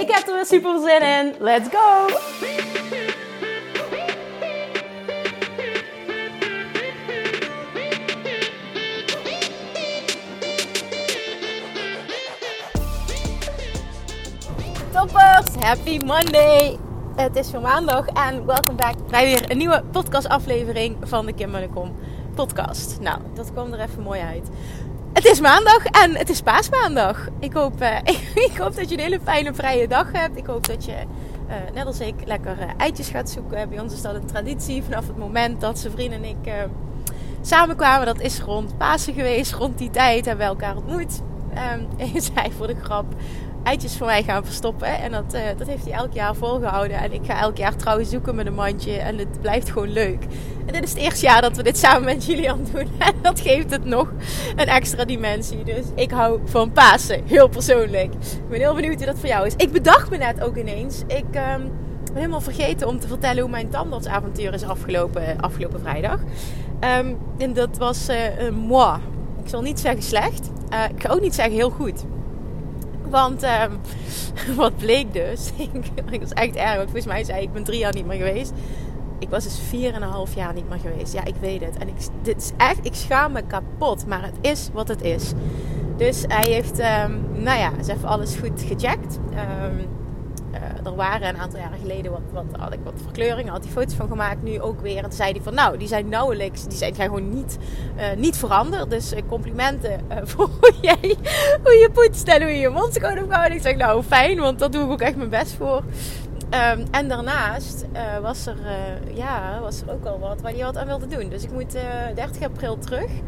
Ik heb er weer super zin in. Let's go! Toppers, happy Monday! Het is weer maandag en welkom back bij weer een nieuwe podcastaflevering van de Kim podcast. Nou, dat kwam er even mooi uit. Het is maandag en het is paasmaandag. Ik hoop, uh, ik, hoop dat je een hele fijne vrije dag hebt. Ik hoop dat je, uh, net als ik, lekker uh, eitjes gaat zoeken. Bij ons is dat een traditie vanaf het moment dat zijn vriend en ik samenkwamen. Dat is rond Pasen geweest. Rond die tijd hebben we elkaar ontmoet. Um, en zei voor de grap, eitjes voor mij gaan verstoppen. En dat, uh, dat heeft hij elk jaar volgehouden. En ik ga elk jaar trouwens zoeken met een mandje. En het blijft gewoon leuk. En dit is het eerste jaar dat we dit samen met Julian doen. En dat geeft het nog een extra dimensie. Dus ik hou van Pasen. Heel persoonlijk. Ik ben heel benieuwd hoe dat voor jou is. Ik bedacht me net ook ineens. Ik um, ben helemaal vergeten om te vertellen hoe mijn tandartsavontuur is afgelopen, afgelopen vrijdag. Um, en dat was uh, moi. Ik zal niet zeggen slecht. Uh, ik ga ook niet zeggen heel goed. Want um, wat bleek dus? ik was echt erg. Volgens mij zei ik, ben drie jaar niet meer geweest. Ik was dus vier en een half jaar niet meer geweest. Ja, ik weet het. En ik, dit is echt, ik schaam me kapot. Maar het is wat het is. Dus hij heeft, um, nou ja, eens even alles goed gecheckt. Um, er waren een aantal jaren geleden wat, wat, had ik wat verkleuringen, had hij foto's van gemaakt. Nu ook weer. En toen zei hij van, nou, die zijn nauwelijks, die zijn gewoon niet, uh, niet veranderd. Dus uh, complimenten voor hoe jij, hoe je poetst en hoe je je mond schoon gehouden. Ik zeg, nou, fijn, want daar doe ik ook echt mijn best voor. Um, en daarnaast was, er, ja, was er ook al wat waar hij wat aan wilde doen. Dus ik moet 30 april terug.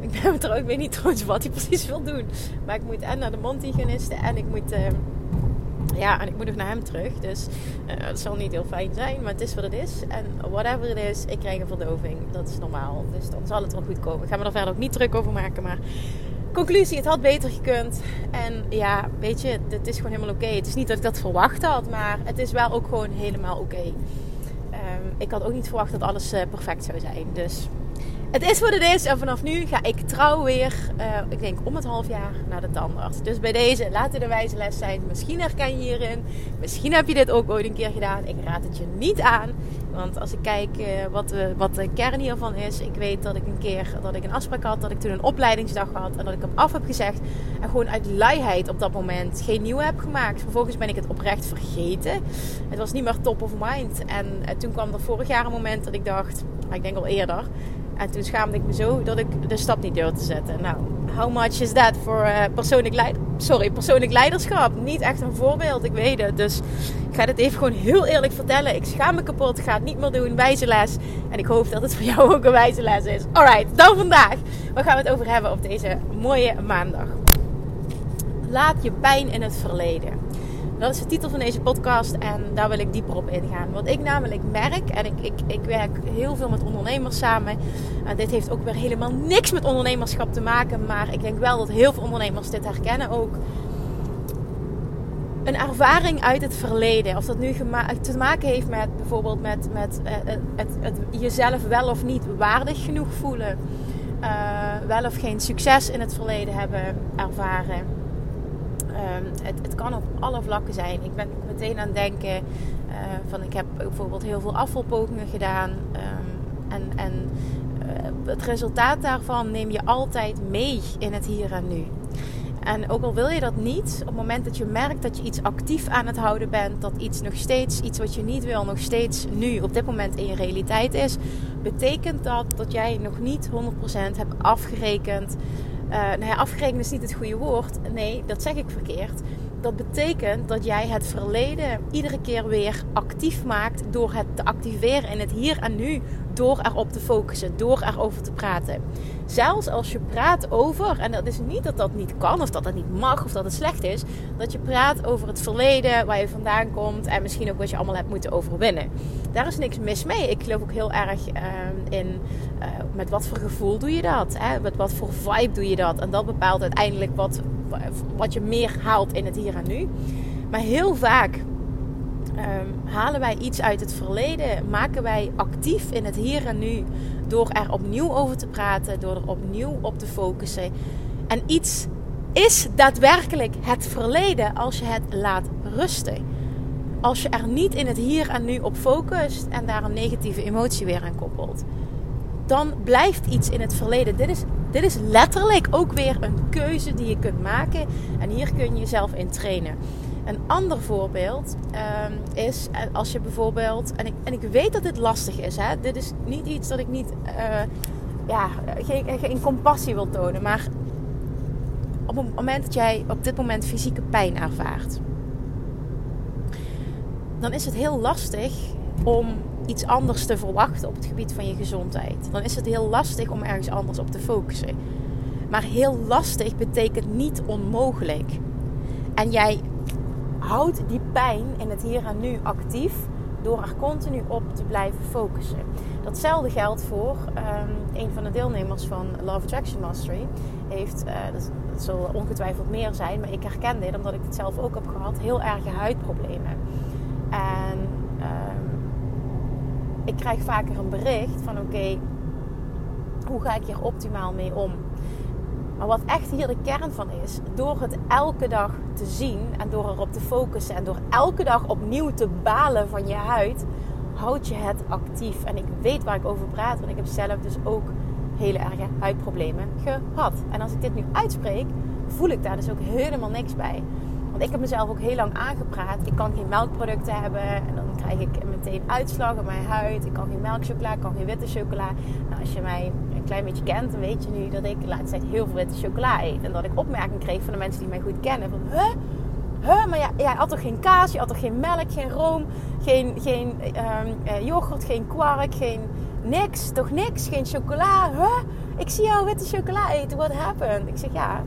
Ik ben er ook weer niet trouwens wat hij precies wil doen. Maar ik moet en naar de mondhygiëniste en ik moet ja, en ik moet nog naar hem terug. Dus uh, het zal niet heel fijn zijn, maar het is wat het is. En whatever het is, ik krijg een verdoving. Dat is normaal. Dus dan zal het wel goed komen. Ik ga me er verder ook niet druk over maken. Maar conclusie, het had beter gekund. En ja, weet je, het is gewoon helemaal oké. Het is niet dat ik dat verwacht had, maar het is wel ook gewoon helemaal oké. Um, ik had ook niet verwacht dat alles uh, perfect zou zijn. Dus het is wat het is. En vanaf nu ga ik trouw weer, uh, ik denk om het half jaar, naar de tandarts. Dus bij deze, laat het een wijze les zijn. Misschien herken je hierin. Misschien heb je dit ook ooit een keer gedaan. Ik raad het je niet aan. Want als ik kijk uh, wat, wat de kern hiervan is. Ik weet dat ik een keer dat ik een afspraak had. Dat ik toen een opleidingsdag had. En dat ik hem af heb gezegd. En gewoon uit luiheid op dat moment geen nieuwe heb gemaakt. Vervolgens ben ik het oprecht vergeten. Het was niet meer top of mind. En toen kwam er vorig jaar een moment dat ik dacht. Ik denk al eerder en toen schaamde ik me zo dat ik de stap niet durfde te zetten. Nou, how much is that voor uh, persoonlijk, leid Sorry, persoonlijk leiderschap? Niet echt een voorbeeld, ik weet het. Dus ik ga dit even gewoon heel eerlijk vertellen. Ik schaam me kapot, ga het niet meer doen. Wijze les. En ik hoop dat het voor jou ook een wijze les is. Alright, dan vandaag. Waar gaan we het over hebben op deze mooie maandag? Laat je pijn in het verleden. Dat is de titel van deze podcast en daar wil ik dieper op ingaan. Wat ik namelijk merk, en ik, ik, ik werk heel veel met ondernemers samen. En dit heeft ook weer helemaal niks met ondernemerschap te maken. Maar ik denk wel dat heel veel ondernemers dit herkennen ook. Een ervaring uit het verleden. Of dat nu te maken heeft met bijvoorbeeld met, met uh, het, het, het, jezelf wel of niet waardig genoeg voelen. Uh, wel of geen succes in het verleden hebben ervaren Um, het, het, kan op alle vlakken zijn. Ik ben meteen aan het denken uh, van ik heb bijvoorbeeld heel veel afvalpogingen gedaan. Um, en en uh, het resultaat daarvan neem je altijd mee in het hier en nu. En ook al wil je dat niet, op het moment dat je merkt dat je iets actief aan het houden bent, dat iets nog steeds, iets wat je niet wil, nog steeds nu op dit moment in je realiteit is, betekent dat dat jij nog niet 100% hebt afgerekend nou ja, afgerekend is niet het goede woord. Nee, dat zeg ik verkeerd. Dat betekent dat jij het verleden iedere keer weer actief maakt door het te activeren in het hier en nu, door erop te focussen, door erover te praten. Zelfs als je praat over, en dat is niet dat dat niet kan, of dat dat niet mag, of dat het slecht is, dat je praat over het verleden, waar je vandaan komt en misschien ook wat je allemaal hebt moeten overwinnen. Daar is niks mis mee. Ik geloof ook heel erg uh, in uh, met wat voor gevoel doe je dat, hè? met wat voor vibe doe je dat. En dat bepaalt uiteindelijk wat, wat je meer haalt in het hier en nu. Maar heel vaak um, halen wij iets uit het verleden, maken wij actief in het hier en nu door er opnieuw over te praten, door er opnieuw op te focussen. En iets is daadwerkelijk het verleden als je het laat rusten. Als je er niet in het hier en nu op focust en daar een negatieve emotie weer aan koppelt, dan blijft iets in het verleden. Dit is, dit is letterlijk ook weer een keuze die je kunt maken. En hier kun je jezelf in trainen. Een ander voorbeeld um, is als je bijvoorbeeld, en ik, en ik weet dat dit lastig is, hè? dit is niet iets dat ik niet, uh, ja, geen, geen compassie wil tonen, maar op het moment dat jij op dit moment fysieke pijn ervaart, dan is het heel lastig om iets anders te verwachten op het gebied van je gezondheid. Dan is het heel lastig om ergens anders op te focussen. Maar heel lastig betekent niet onmogelijk. En jij houdt die pijn in het hier en nu actief door er continu op te blijven focussen. Datzelfde geldt voor um, een van de deelnemers van Love Attraction Mastery. Heeft, uh, dat, dat ongetwijfeld meer zijn, maar ik herken dit omdat ik het zelf ook heb gehad, heel erge huidproblemen. En ik krijg vaker een bericht van oké, hoe ga ik hier optimaal mee om? Maar wat echt hier de kern van is, door het elke dag te zien en door erop te focussen en door elke dag opnieuw te balen van je huid, houd je het actief. En ik weet waar ik over praat, want ik heb zelf dus ook hele erge huidproblemen gehad. En als ik dit nu uitspreek, voel ik daar dus ook helemaal niks bij. Want ik heb mezelf ook heel lang aangepraat. Ik kan geen melkproducten hebben. En dan krijg ik meteen uitslag op mijn huid. Ik kan geen melkchocola, ik kan geen witte chocola. Nou, als je mij een klein beetje kent, dan weet je nu dat ik de laatste tijd heel veel witte chocola eet. En dat ik opmerking kreeg van de mensen die mij goed kennen. Van, huh? Huh, maar ja, jij had toch geen kaas, je had toch geen melk, geen room, geen, geen um, yoghurt, geen kwark, geen niks, toch niks, geen chocola. Huh? Ik zie jou witte chocola eten, what happened? Ik zeg ja,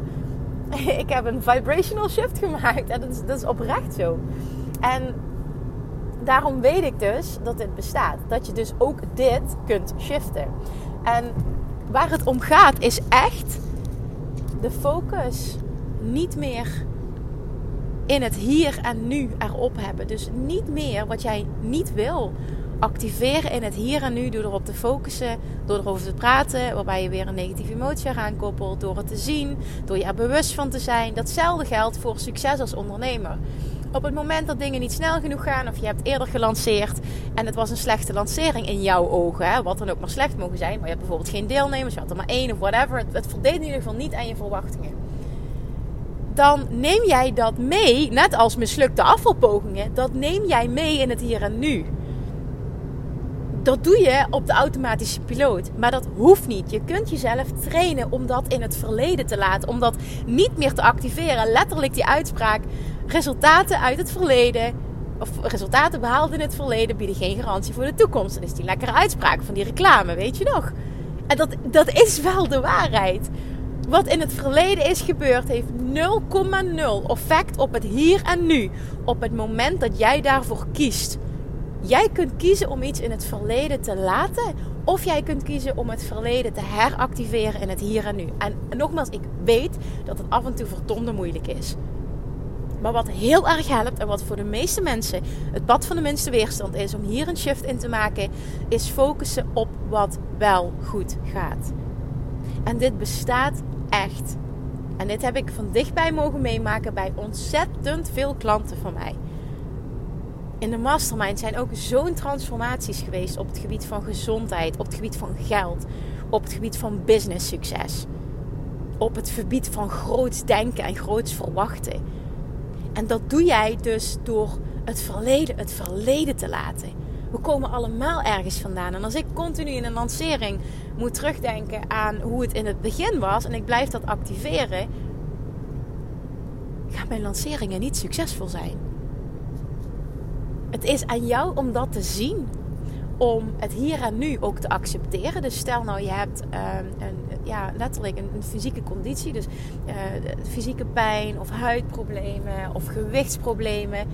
ik heb een vibrational shift gemaakt. En dat is, dat is oprecht zo. En daarom weet ik dus dat dit bestaat. Dat je dus ook dit kunt shiften. En waar het om gaat is echt de focus niet meer in het hier en nu erop hebben. Dus niet meer wat jij niet wil activeren in het hier en nu door erop te focussen, door erover te praten, waarbij je weer een negatieve emotie eraan koppelt, door het te zien, door je er bewust van te zijn. Datzelfde geldt voor succes als ondernemer. Op het moment dat dingen niet snel genoeg gaan, of je hebt eerder gelanceerd en het was een slechte lancering in jouw ogen, hè, wat dan ook maar slecht mogen zijn, maar je hebt bijvoorbeeld geen deelnemers, je had er maar één of whatever, het, het voldeed in ieder geval niet aan je verwachtingen dan neem jij dat mee, net als mislukte afvalpogingen, dat neem jij mee in het hier en nu dat doe je op de automatische piloot. Maar dat hoeft niet. Je kunt jezelf trainen om dat in het verleden te laten. Om dat niet meer te activeren. Letterlijk die uitspraak. Resultaten uit het verleden. Of resultaten behaald in het verleden bieden geen garantie voor de toekomst. Dat is die lekkere uitspraak van die reclame, weet je nog? En dat, dat is wel de waarheid. Wat in het verleden is gebeurd, heeft 0,0 effect op het hier en nu. Op het moment dat jij daarvoor kiest. Jij kunt kiezen om iets in het verleden te laten. Of jij kunt kiezen om het verleden te heractiveren in het hier en nu. En nogmaals, ik weet dat het af en toe verdomde moeilijk is. Maar wat heel erg helpt en wat voor de meeste mensen het pad van de minste weerstand is om hier een shift in te maken, is focussen op wat wel goed gaat. En dit bestaat echt. En dit heb ik van dichtbij mogen meemaken bij ontzettend veel klanten van mij in de mastermind zijn ook zo'n transformaties geweest op het gebied van gezondheid, op het gebied van geld, op het gebied van business succes, op het gebied van groots denken en groots verwachten. En dat doe jij dus door het verleden het verleden te laten. We komen allemaal ergens vandaan. En als ik continu in een lancering moet terugdenken aan hoe het in het begin was en ik blijf dat activeren, gaat mijn lanceringen niet succesvol zijn. Het is aan jou om dat te zien. Om het hier en nu ook te accepteren. Dus stel nou, je hebt ehm, een, ja, letterlijk een, fysieke conditie. Dus uh, fysieke pijn of huidproblemen of gewichtsproblemen.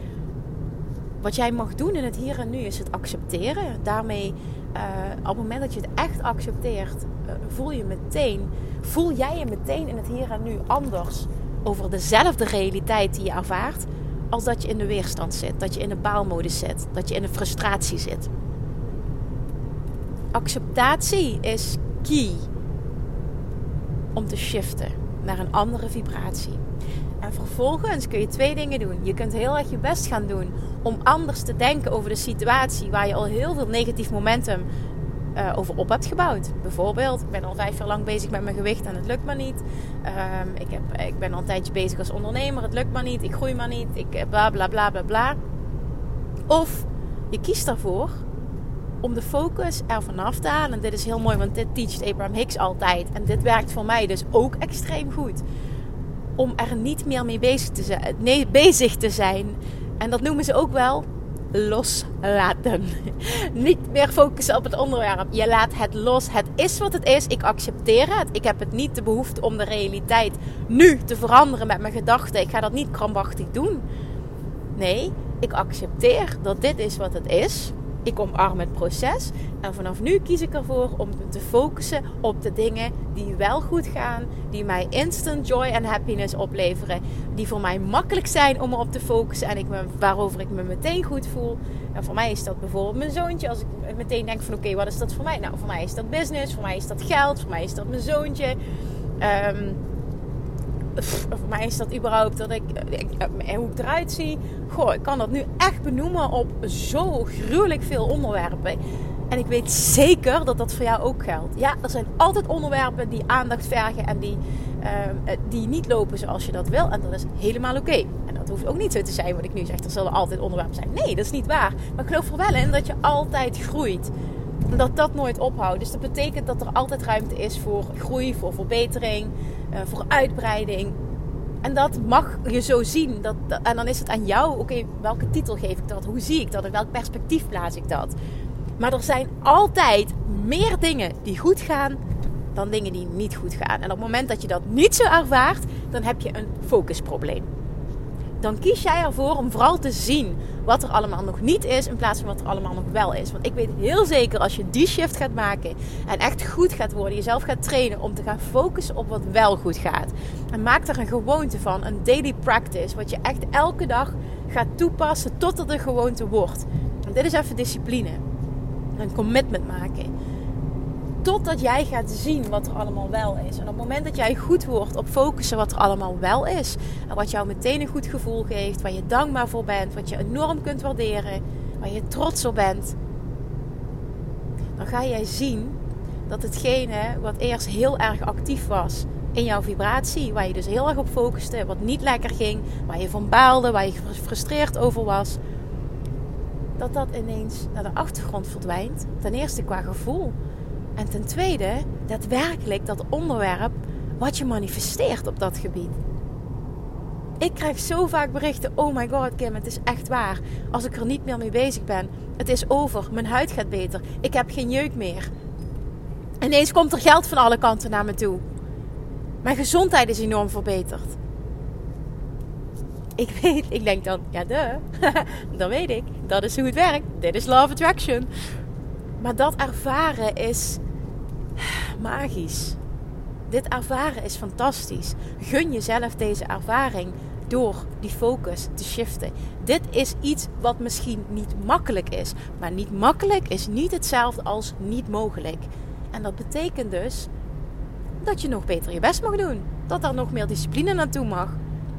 Wat jij mag doen in het hier en nu is het accepteren. Daarmee, uh, op het moment dat je het echt accepteert, uh, voel je meteen, voel jij je meteen in het hier en nu anders over dezelfde realiteit die je ervaart, als dat je in de weerstand zit, dat je in de baalmodus zit, dat je in de frustratie zit. Acceptatie is key om te shiften naar een andere vibratie. En vervolgens kun je twee dingen doen. Je kunt heel erg je best gaan doen om anders te denken over de situatie waar je al heel veel negatief momentum uh, over op hebt gebouwd. Bijvoorbeeld, ik ben al vijf jaar lang bezig met mijn gewicht en het lukt maar niet. Um, ik, heb, ik ben al een tijdje bezig als ondernemer, het lukt maar niet. Ik groei maar niet. Ik eh, bla bla bla bla bla. Of je kiest daarvoor om de focus er vanaf te halen. En dit is heel mooi, want dit teacht Abraham Hicks altijd. En dit werkt voor mij dus ook extreem goed. Om er niet meer mee bezig te zijn. Nee, bezig te zijn. En dat noemen ze ook wel loslaten. Niet meer focussen op het onderwerp. Je laat het los. Het is wat het is. Ik accepteer het. Ik heb het niet de behoefte om de realiteit nu te veranderen met mijn gedachten. Ik ga dat niet krampachtig doen. Nee, ik accepteer dat dit is wat het is. Ik omarm het proces en vanaf nu kies ik ervoor om te focussen op de dingen die wel goed gaan, die mij instant joy en happiness opleveren, die voor mij makkelijk zijn om erop te focussen en ik me, waarover ik me meteen goed voel. En voor mij is dat bijvoorbeeld mijn zoontje. Als ik meteen denk van oké, wat is dat voor mij? Nou, voor mij is dat business, voor mij is dat geld, voor mij is dat mijn zoontje. Um, voor mij is dat überhaupt dat ik, ik, hoe ik eruit zie. Goh, ik kan dat nu echt benoemen op zo gruwelijk veel onderwerpen. En ik weet zeker dat dat voor jou ook geldt. Ja, er zijn altijd onderwerpen die aandacht vergen en die, uh, die niet lopen zoals je dat wil. En dat is helemaal oké. En dat hoeft ook niet zo te zijn wat ik nu zeg. Er zullen altijd onderwerpen zijn. Nee, dat is niet waar. Maar ik geloof er wel in dat je altijd groeit. Dat dat nooit ophoudt. Dus dat betekent dat er altijd ruimte is voor groei, voor verbetering, uh, voor uitbreiding. En dat mag je zo zien. Dat, en dan is het aan jou, oké, welke titel geef ik dat? Hoe zie ik dat? In welk perspectief plaats ik dat? Maar er zijn altijd meer dingen die goed gaan dan dingen die niet goed gaan. En op het moment dat je dat niet zo ervaart, dan heb je een focusprobleem dan kies jij ervoor om vooral te zien wat er allemaal nog niet is in plaats van wat er allemaal nog wel is. Want ik weet heel zeker als je die shift gaat maken en echt goed gaat worden, jezelf gaat trainen om te gaan focussen op wat wel goed gaat. En maak er een gewoonte van, een daily practice, wat je echt elke dag gaat toepassen tot het een gewoonte wordt. En dit is even discipline. Een commitment maken. Totdat jij gaat zien wat er allemaal wel is. En op het moment dat jij goed wordt op focussen wat er allemaal wel is. En wat jou meteen een goed gevoel geeft. Waar je dankbaar voor bent. Wat je enorm kunt waarderen. Waar je trots op bent. Dan ga jij zien dat hetgene wat eerst heel erg actief was in jouw vibratie. Waar je dus heel erg op focuste. Wat niet lekker ging. Waar je van baalde. Waar je gefrustreerd over was. Dat dat ineens naar de achtergrond verdwijnt. Ten eerste qua gevoel. En ten tweede, daadwerkelijk dat onderwerp wat je manifesteert op dat gebied. Ik krijg zo vaak berichten: Oh my god, Kim, het is echt waar. Als ik er niet meer mee bezig ben, het is over. Mijn huid gaat beter. Ik heb geen jeuk meer. Ineens komt er geld van alle kanten naar me toe. Mijn gezondheid is enorm verbeterd. Ik weet, ik denk dan, ja, de, dan weet ik. Dat is hoe het werkt. Dit is Love Attraction. Maar dat ervaren is magisch. Dit ervaren is fantastisch. Gun jezelf deze ervaring door die focus te shiften. Dit is iets wat misschien niet makkelijk is. Maar niet makkelijk is niet hetzelfde als niet mogelijk. En dat betekent dus dat je nog beter je best mag doen. Dat er nog meer discipline naartoe mag.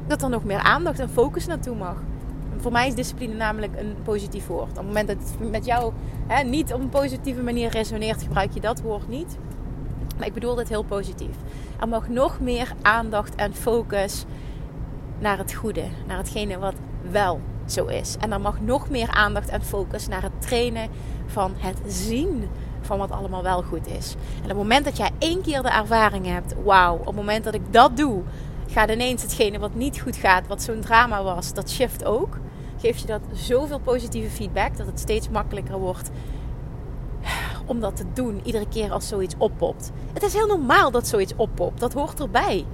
Dat er nog meer aandacht en focus naartoe mag voor mij is discipline namelijk een positief woord. Op het moment dat het met jou hè, niet op een positieve manier resoneert, gebruik je dat woord niet. Maar ik bedoel dit heel positief. Er mag nog meer aandacht en focus naar het goede, naar hetgene wat wel zo is. En er mag nog meer aandacht en focus naar het trainen van het zien van wat allemaal wel goed is. En op het moment dat jij één keer de ervaring hebt, wauw, op het moment dat ik dat doe, gaat ineens hetgene wat niet goed gaat, wat zo'n drama was, dat shift ook. Geef je dat zoveel positieve feedback dat het steeds makkelijker wordt om dat te doen. Iedere keer als zoiets oppopt. Het is heel normaal dat zoiets oppopt. Dat hoort erbij.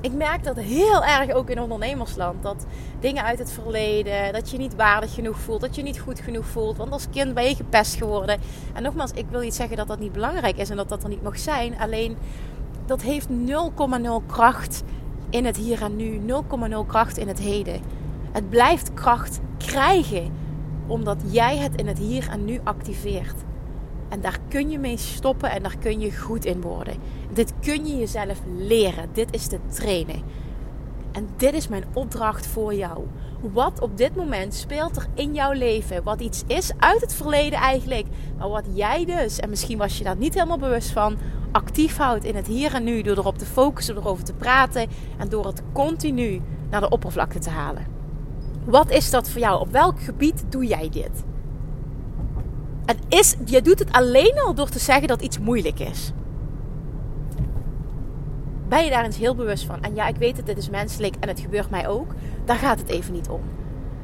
Ik merk dat heel erg ook in ondernemersland. Dat dingen uit het verleden, dat je niet waardig genoeg voelt, dat je niet goed genoeg voelt. Want als kind ben je gepest geworden. En nogmaals, ik wil niet zeggen dat dat niet belangrijk is en dat dat er niet mag zijn. Alleen dat heeft 0,0 kracht in het hier en nu, 0,0 kracht in het heden. Het blijft kracht krijgen omdat jij het in het hier en nu activeert. En daar kun je mee stoppen en daar kun je goed in worden. Dit kun je jezelf leren. Dit is te trainen. En dit is mijn opdracht voor jou. Wat op dit moment speelt er in jouw leven? Wat iets is uit het verleden eigenlijk. Maar wat jij dus, en misschien was je daar niet helemaal bewust van, actief houdt in het hier en nu. Door erop te focussen, door erover te praten. En door het continu naar de oppervlakte te halen. Wat is dat voor jou? Op welk gebied doe jij dit? Het is, je doet het alleen al door te zeggen dat iets moeilijk is. Ben je daar eens heel bewust van? En ja, ik weet het, dit is menselijk en het gebeurt mij ook. Daar gaat het even niet om.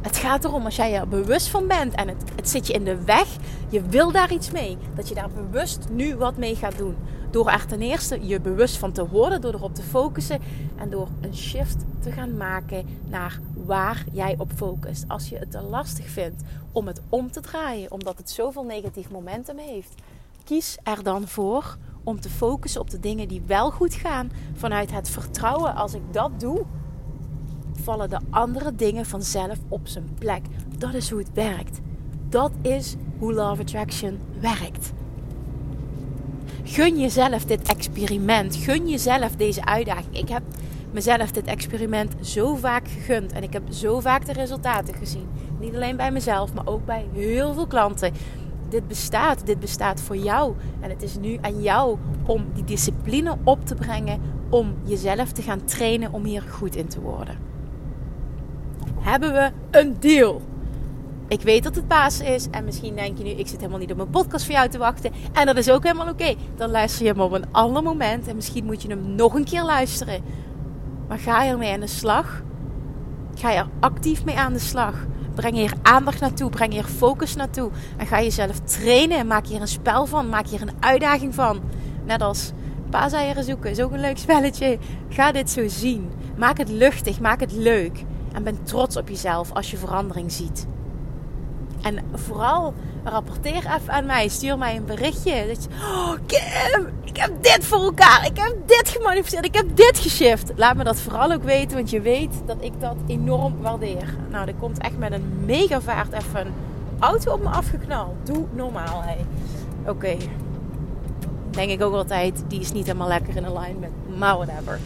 Het gaat erom als jij er bewust van bent en het, het zit je in de weg, je wil daar iets mee, dat je daar bewust nu wat mee gaat doen. Door er ten eerste je bewust van te worden, door erop te focussen en door een shift te gaan maken naar waar jij op focust. Als je het te lastig vindt om het om te draaien, omdat het zoveel negatief momentum heeft, kies er dan voor om te focussen op de dingen die wel goed gaan vanuit het vertrouwen. Als ik dat doe, vallen de andere dingen vanzelf op zijn plek. Dat is hoe het werkt. Dat is hoe Love Attraction werkt. Gun jezelf dit experiment. Gun jezelf deze uitdaging. Ik heb mezelf dit experiment zo vaak gegund. En ik heb zo vaak de resultaten gezien. Niet alleen bij mezelf, maar ook bij heel veel klanten. Dit bestaat. Dit bestaat voor jou. En het is nu aan jou om die discipline op te brengen. Om jezelf te gaan trainen om hier goed in te worden. Hebben we een deal? Ik weet dat het paas is. En misschien denk je nu, ik zit helemaal niet op mijn podcast voor jou te wachten. En dat is ook helemaal oké. Dan luister je hem op een ander moment. En misschien moet je hem nog een keer luisteren. Maar ga ermee aan de slag. Ga je er actief mee aan de slag. Breng je er aandacht naartoe. Breng je er focus naartoe. En ga jezelf trainen. Maak je er een spel van. Maak je er een uitdaging van. Net als paaseieren zoeken. Is ook een leuk spelletje. Ga dit zo zien. Maak het luchtig. Maak het leuk. En ben trots op jezelf als je verandering ziet. En vooral rapporteer even aan mij. Stuur mij een berichtje. Dat je, oh Kim, ik heb dit voor elkaar. Ik heb dit gemanifesteerd. Ik heb dit geshift. Laat me dat vooral ook weten. Want je weet dat ik dat enorm waardeer. Nou, er komt echt met een mega vaart even een auto op me afgeknald. Doe normaal, hé. Oké. Denk ik ook altijd. Die is niet helemaal lekker in alignment. Maar whatever.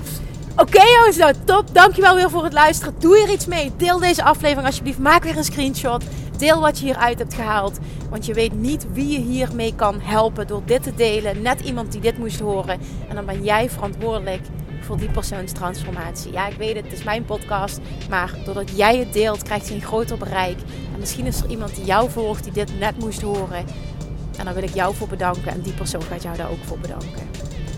Oké jongens, nou top. Dankjewel weer voor het luisteren. Doe er iets mee. Deel deze aflevering alsjeblieft. Maak weer een screenshot. Deel wat je hieruit hebt gehaald. Want je weet niet wie je hiermee kan helpen door dit te delen. Net iemand die dit moest horen. En dan ben jij verantwoordelijk voor die persoonstransformatie. Ja, ik weet het, het is mijn podcast. Maar doordat jij het deelt, krijgt hij een groter bereik. En misschien is er iemand die jou volgt die dit net moest horen. En dan wil ik jou voor bedanken. En die persoon gaat jou daar ook voor bedanken.